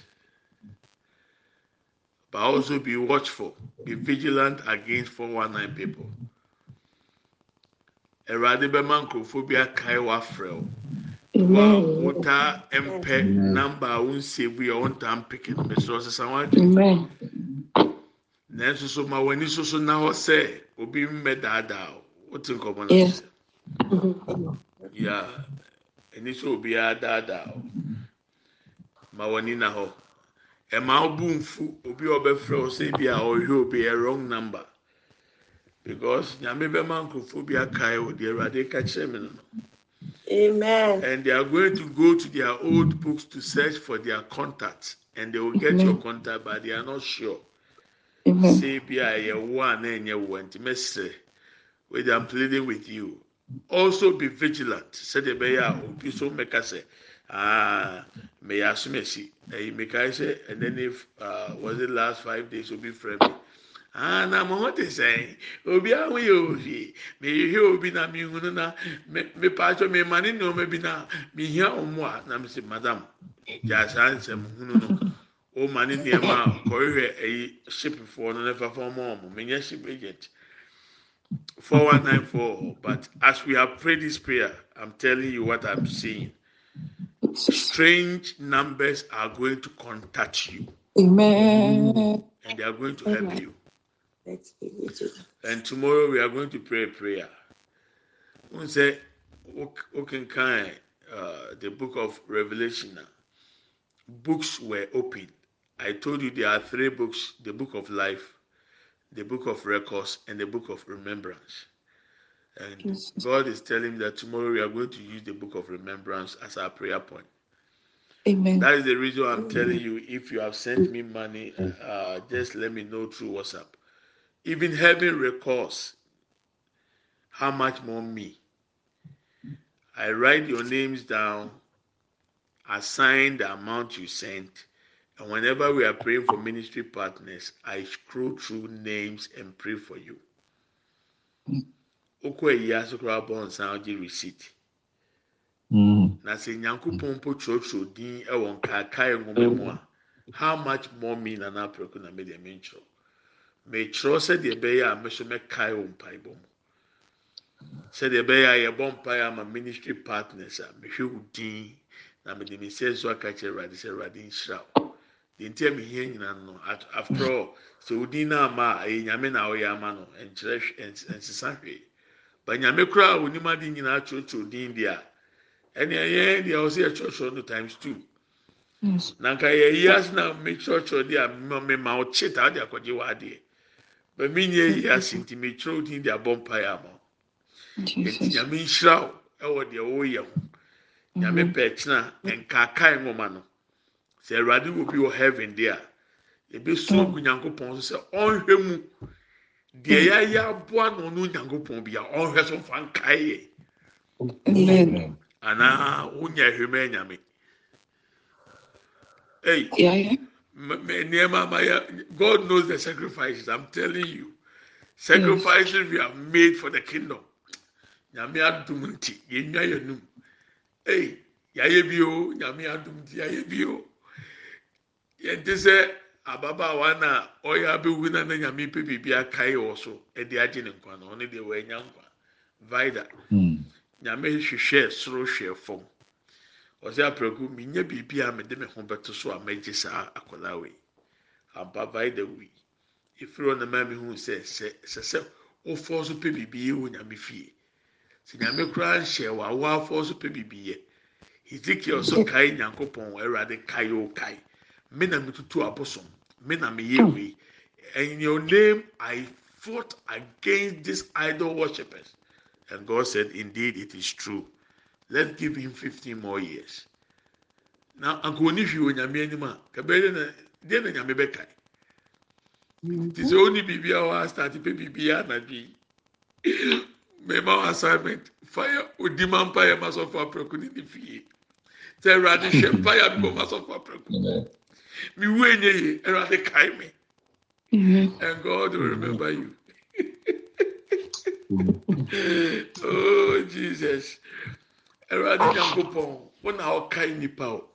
but also be watchful, be vigilant against 419 people. Awurade bɛma nkurɔfoɔ bi akae wafrɛ wo. Wa wota mpɛ namba a wonsie bu yɛ wontaa mpeke no mesrɛ ɔsesa wadwe. Nanso so ma w'ani soso na hɔ sɛ obi mmɛ daadaa. Wote Yes. sɛ. Ya ani sɛ obiara daadaa. Ma w'ani na hɔ. Ɛma wo bu nfu obi a ɔbɛfrɛ wo sɛ bi a ɔhwɛ obi yɛ wrong number. Because nyame bɛma nkurɔfoɔ bi akae o deɛ Awurade ka kyerɛ me no. Amen. and they are going to go to their old books to search for their contacts and they will get Amen. your contact but they are not sure Amen. say bi a yɛwo a na ɛnyɛ wo nti mɛsrɛ with i'm pleading with you also be vigilant sɛdeɛ ɛbɛyɛ a obi so mmɛka sɛ ah mɛyɛ asomasi ɛyi mɛkae sɛ and then if uh, was it last five days obi frɛ me ah na mo ho te sɛn obi aho yɛ ofi mehwehwɛ obi na mehunu na me mepaakyɛ mema ne nneɛma bi na mehia ɔmo a na mesɛ madam. Gya saa nsɛm hunu no. Ɔma ne nneɛma a kɔhwehwɛ ɛyi shipfoɔ no na ɛfa fa ɔmo ɔmo menyɛ ship agent. four one nine four. But as we have prayed this prayer i'm telling you what i'm seeing. Strange numbers are going to contact you. Amen. and they are going to help you Let's. And tomorrow we are going to pray a prayer. We say, okay, kind uh, the book of Revelation. now. Books were opened. I told you there are three books: the book of life, the book of records, and the book of remembrance. And Jesus. God is telling me that tomorrow we are going to use the book of remembrance as our prayer point. Amen. That is the reason I'm telling you. If you have sent me money, uh, just let me know through WhatsApp. Even heaven records how much more me. I write your names down, assign the amount you sent, and whenever we are praying for ministry partners, I scroll through names and pray for you. Okɔ ayi ase koraa bɔ nsan gye receipt. Mm. Na sɛ nyankopɔn mpo twerɛtwerɛ din wɔ nkaakae nwoma mu a, how much more me na na aprɛko na medeɛ mentwerɛ. Mekyerɛw sɛdeɛ ɛbɛyɛ a me nso mɛkae wɔ mpaebɔ mu. Sɛdeɛ ɛbɛyɛ a yɛbɔ mpaeɛ ama ministry partners a mehwɛ wo din na mede me nsa so aka kyerɛ Awurade sɛ Awurade nhyira wo. Deɛ nti a mehia nyinaa no after all sɛ wo din no ama a ɛyɛ nyame na ɔyɛ ama no nkyerɛ hwɛ ɛns- ɛnsesa hwee. Ba nyame koraa a onim ade nyinaa kyerɛkyerɛ din deɛ a ɛnea yɛn deɛ ɔsɛ yɛkyerɛkyerɛ no times two. Na nka yɛyi ase na mekyerɛkyerɛ deɛ a mema wo kye taa de akɔgye w'adeɛ ba menyɛ yi ase nti mekyerɛ wo din de abɔ mpaeɛ ama nti nyame nhyira wo ɛwɔ deɛ woyɛ ho. Nyame pɛ kyena nkaakae nwoma no. Sɛ awurade wɔ bi wɔ heaven deɛ a yɛbɛsu agu nyankopɔn so sɛ ɔnhwɛ mu. Deɛ yɛayɛ aboa na ɔno nyankopɔn bi a ɔnhwɛ so mfa nkae yɛ. Anaa wonya ahwɛmɛ nyame Hey, Yeah, yeah. M- m- nneɛma ama yɛ- God knows the sacrifices. I'm telling you, sacrifices we have made for the kingdom. Nyame adum nti num. Hey, yɛayɛ bi o, nyame adum nti yɛayɛ bi o. Yɛnte sɛ ababaawa na ɔyɛ abɛwu na na nyame pɛ biribi akae wɔ so ɛde agye ne nkwa no ɔno deɛ wɔanya nkwa. Vida, hmm. nyame hwehwɛ soro hwɛ fam. Ɔsɛ aprɛku minya biribi a mede me ho bɛto so a mɛgye saa akwadaa wei. Ampa Vida wi. Efiri hɔ na maa mi hu sɛ sɛ sɛ sɛ wofɔ so pɛ biribi yɛ wɔ nyame fie. Sɛ nyame koraa nhyɛ wɔ awo afɔ so pɛ biribi yɛ. Ezekiel so kae nyankopɔn Awurade kae o kae. Me na metutu abosom. Me na meyɛ wei. In your name I fought against these idol worshippers. And God said, Indeed, it is true. Let's give him 15 more years. Now, anka oni hwi wɔ nyame anim a, kabɛyɛ na deɛ na nyame bɛkae. Nti sɛ ɔni biribi a ɔwɔ asate pɛ biribi a anadwo yi, mema wo assignment? Fire odi ma mpa yɛ ma sɔfo aprɛko ne ne fie sɛ awurade hwɛ fire bi bɔ ma sɔfo aprɛko mi wu enye yi awurade kae me. Eh, mm-hmm. And God will remember you. Mm-hmm. oh Jesus awurade ah. nyankopɔn wo na ɔkae nipa o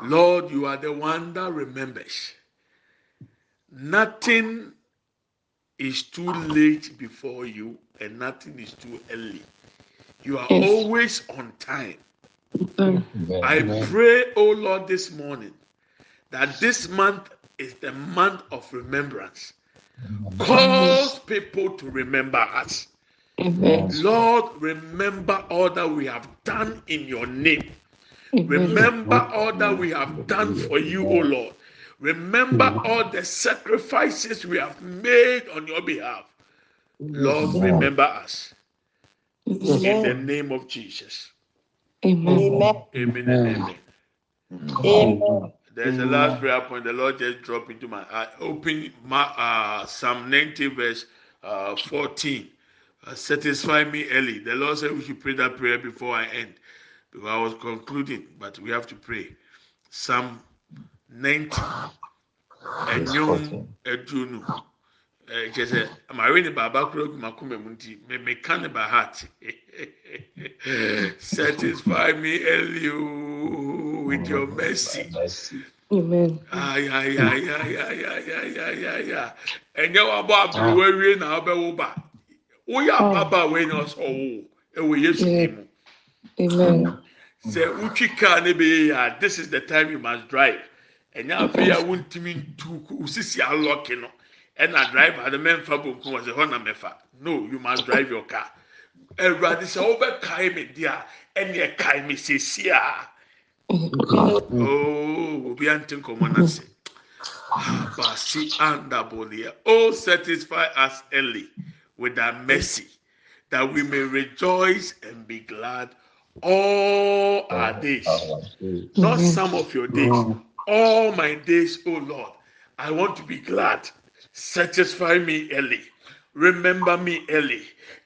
Lord you are the one that remembers nothing is too late before you and nothing is too early. You are Yes. always on time. I pray, oh Lord, this morning that this month is the month of remembrance. Cause people to remember us. Amen. Lord, remember all that we have done in your name. Amen. Remember all that we have done for you, O Lord. Remember all the sacrifices we have made on your behalf. Lord, remember us. In the name of Jesus. Amen. Amen. Amen amen. Amen. There's a last prayer point. The Lord just dropped into my heart. Open my, uh, Psalm 90, verse uh, 14. Uh, satisfy me early. The Lord said we should pray that prayer before I end. Because I was concluding, but we have to pray. Psalm 90. Enyom edunu. Eh, kyerɛ sɛ mare ne baaba kura gu m'akoma mu nti me meka ne ba heart satisfy me early o with your mercy Amen. ayayayayayayaya ɛnyɛ wabɔ abiri wawie na ɔbɛwo ba woyɛ ababa oh. wei na ɔsɛ ɔwo ɛwɔ yesu Yeah. mu Amen. sɛ wotwi kaa ne bɛyɛ yɛ a this is the time you must drive. Ɛnyɛ afei a wontumi ntu osisi alɔki no. Ɛna driver de mɛnfa bonkum wɔ sɛ hɔ na mɛfa no you must drive your car. Ɛwurade sɛ wobɛkae me di a ɛne ɛkae me sesi a. Ooo obi ante nkɔmɔ n'ase mm. abasi ah, andabolia oh satisfy us early with thy mercy that we may rejoice and be glad all our days not some of your days, all my days, oh Lord. I want to be glad. Satisfy me early. Remember me early.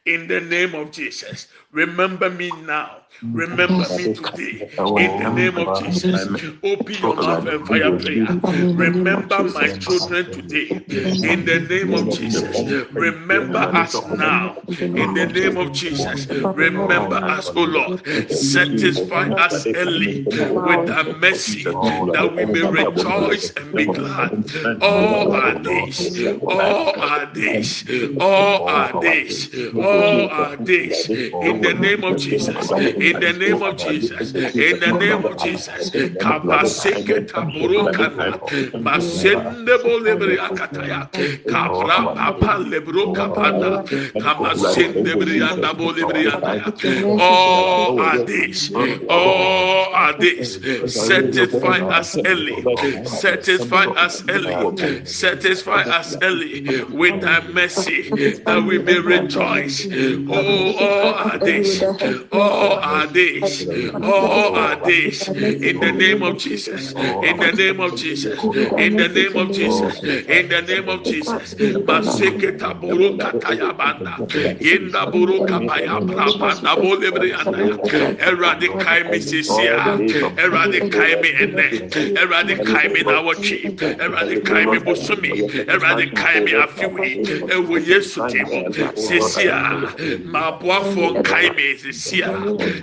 In the name of Jesus. Remember me now. Remember me today. In the name of Jesus. Open your mouth and fire prayer. Remember my children today. In the name of Jesus. Remember us now. In the name of Jesus. Remember us, O Lord. Satisfy us early with thy mercy that we may rejoice and be glad all our days, all our days, all our days, all our days. In the name of Jesus. In the name of Jesus. In the name of Jesus. Kabaseke taburukana. Masende bolebri akataya. Kabra papa lebro kapana. Kamasende brianda bolebri andaya. All our days. All our days. Satisfy us early. Satisfy us early. Satisfy us early with thy mercy that we may rejoice. Oh, all our days. All our days. All our days. In the name of Jesus. In the name of Jesus. In the name of Jesus. In the name of Jesus. Maseke taburu kataya banda. Yenda buru kapaya brabanda bolebre andaya. Erade kai mi sisia. Erade kai mi ene. Erade kai mi na wachi. Erade kai mi bosumi. Erade kai mi afiwi. Ewo Yesu timo. Sisia. Maboafo kai mi sisia.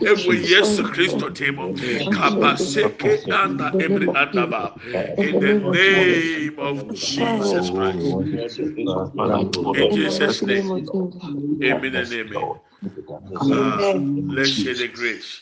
Ewo Yesu Kristo timo. Kabaseke anda ebri andaba. In the name of Jesus Christ. In Jesus' name. Amen and amen. Uh, let's share the grace.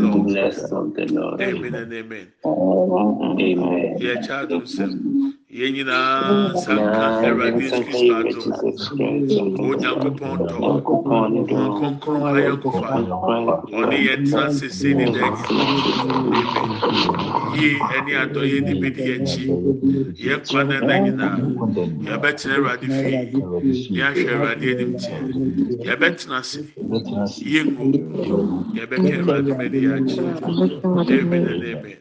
Lord. Goodness of the Lord. Amen and amen. Amen. Yɛ kyɛ adum sɛm yɛn nyinaa sanka awurade yesu kristo ato onyankopɔn dɔ wɔn kronkron ayɔnkofa ɔne yɛn tena sese ne dɛn yie ɛne adɔyɛ ne bedi akyi yɛn kwan na ɛna nyinaa yɛbɛtena awurade fie yɛahwɛ awurade anim tie yɛbɛtena ase yɛngo yɛbɛka awurade mɛdi yɛ akyi amen. And amen.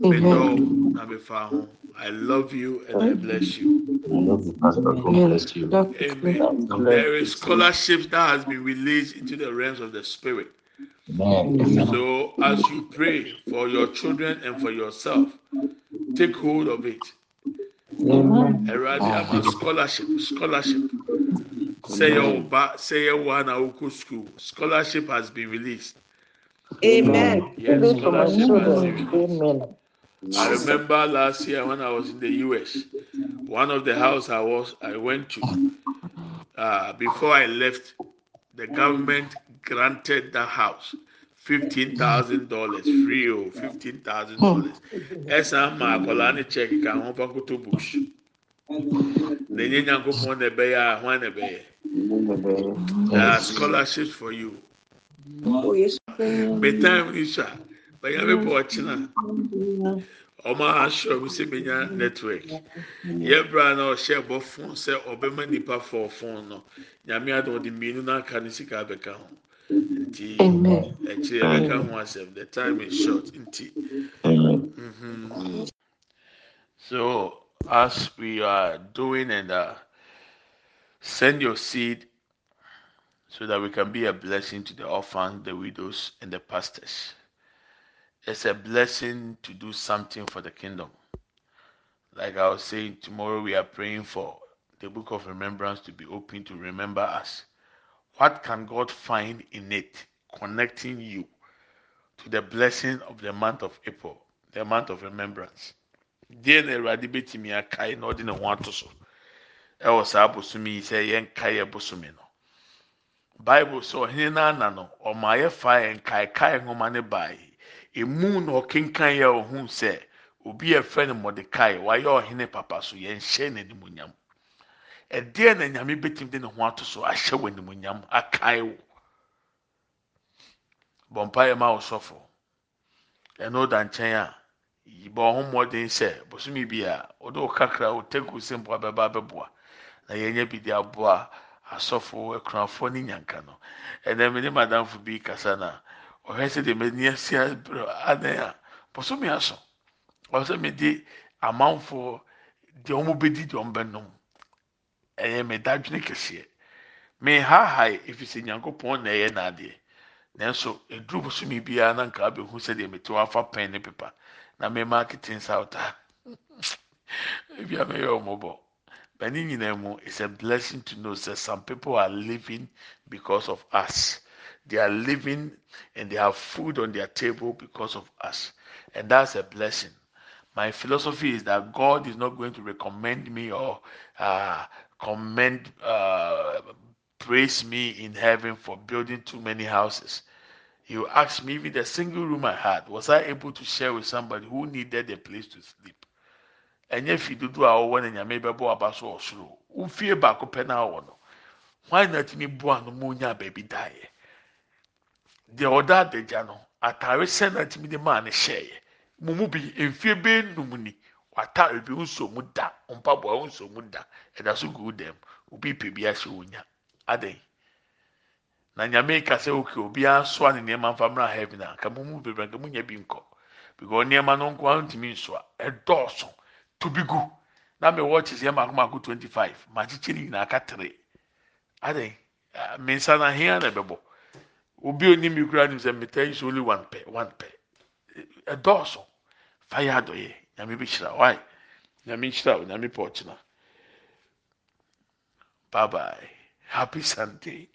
Medɔ na mefa ho. I love you and I bless you. I love you, Pastor. God bless you. Amen. There is scholarships that has been released into the realms of the spirit. Amen. So as you pray for your children and for yourself, take hold of it. Eradi ama scholarship, scholarship. Say your ba, say your one awuku school. Scholarship has been released. Amen. Yes, scholarship has been released. Amen. I remember last year when I was in the US, one of the house I was I went to, uh, before I left, the government granted that house fifteen thousand dollars free or oh, fifteen thousand dollars. Ẹsan maa akwadaa ne check ka ho fa koto bush. Na enye nyanko pɔn na ɛbɛyɛ a hwan na ɛbɛyɛ. There are scholarships for you. Bɛ time bɛyɛ mi ɔkyina ɔmo ahyɛ ɔmo sɛ menya network. Yɛ bra na ɔhyɛ bɔ phone sɛ ɔbɛma nipa fɔ phone no. Nyame adi ɔde mmienu n'aka ne sika abɛka ho. Nti ɛkyerɛ ɛbɛka ho asɛm. The time is short nti. Mm-hmm. so as we are doing and uh, send your seed so that we can be a blessing to the orphans, the widows, and the pastors. It's a blessing to do something for the kingdom. Like I was saying, tomorrow we are praying for the book of remembrance to be open to remember us. What can God find in it connecting you to the blessing of the month of April, the month of remembrance? Deɛ na Awurade betumi akae na ɔde ne ho ato so ɛwɔ saa bosomi yi sɛ yɛn kae bosomi no. Bible sɛ ɔhene no ɔmo ayɛ fa yɛn kae kae nwoma. Emu na ɔkenkan yɛ ɔho sɛ obi a ɛfrɛ no mɔdekai wayɛ ɔhene papa so yɛn hyɛ n'animonyam ɛdeɛ na nyame betumi de ne ho ato so ahyɛ wɔ animonyam akae wo. Bɔmpa yɛ ma ɔsɔfo ɛno da nkyɛn a yibɔ ɔho mmɔden sɛ bosomi bi a ɔde ɔkakra ɔtɛgu sɛ mpo abɛba abɛboa. Na yɛnyɛ bi de aboa asɔfo akunafoɔ ne nyanka no. Ɛnna mi ne madamfo bi kasa na. Ɔhwɛ sɛ deɛ m'ani asi abere adan a bɔsɔmi aso ɔsɛ mi de amanfoɔ deɛ wɔn bɛdi deɛ wɔn bɛnom ɛyɛ mi dadwene kɛseɛ mi hahae efisɛ nyankopɔn na ɛyɛ n'adeɛ nanso eduru bɔsɔmi biara na nka abɛhu sɛ deɛ mi te wafa pɛn ne pepa na mi ma kete nsa ɔta ebi a mi yɛ ɔmo bɔ nyinaa mu it's a blessing to know that some people are living because of us. They are living and they have food on their table because of us. And that's a blessing. My philosophy is that God is not going to recommend me or uh, commend, uh, praise me in heaven for building too many houses. You ask me, even the single room I had, was I able to share with somebody who needed a place to sleep? ɛnyɛ fi dodo a ɔwɔ ne nyame bɛbɔ aba so ɔsoro wofie baako pɛ na ɔwɔ no hwan na tumi deɛ ɔda adagya no ataare sɛn na tìmi de maa ne hyɛɛ. Mu mu bi mfie bɛɛ num ni wataare bi nso mu da. Mpaboa nso mu da. Ɛda so gu dɛm. Obi pɛ bi ahyɛ onya. Adan na nyame kasa oke obiara soa ne nneɛma nfa mmerɛ ha bi na nka mu mu bebree nka mu nya bi nkɔ. Because nneɛma no nko ara ntumi nsoa. Ɛdɔɔso. To bi gu. Na mɛ wɔɔkye sɛ mako mako twenty five. Maa kyekyere nyinaa ka tere adan mmiɛnsa na ahia na ɛbɛbɔ. Obi onim mi kura nim sɛ meta yi only one pɛ one pɛ ɛdɔɔso fa yɛ adɔyɛ nyame bi hyira wae nyame o nyame bye bye happy sunday.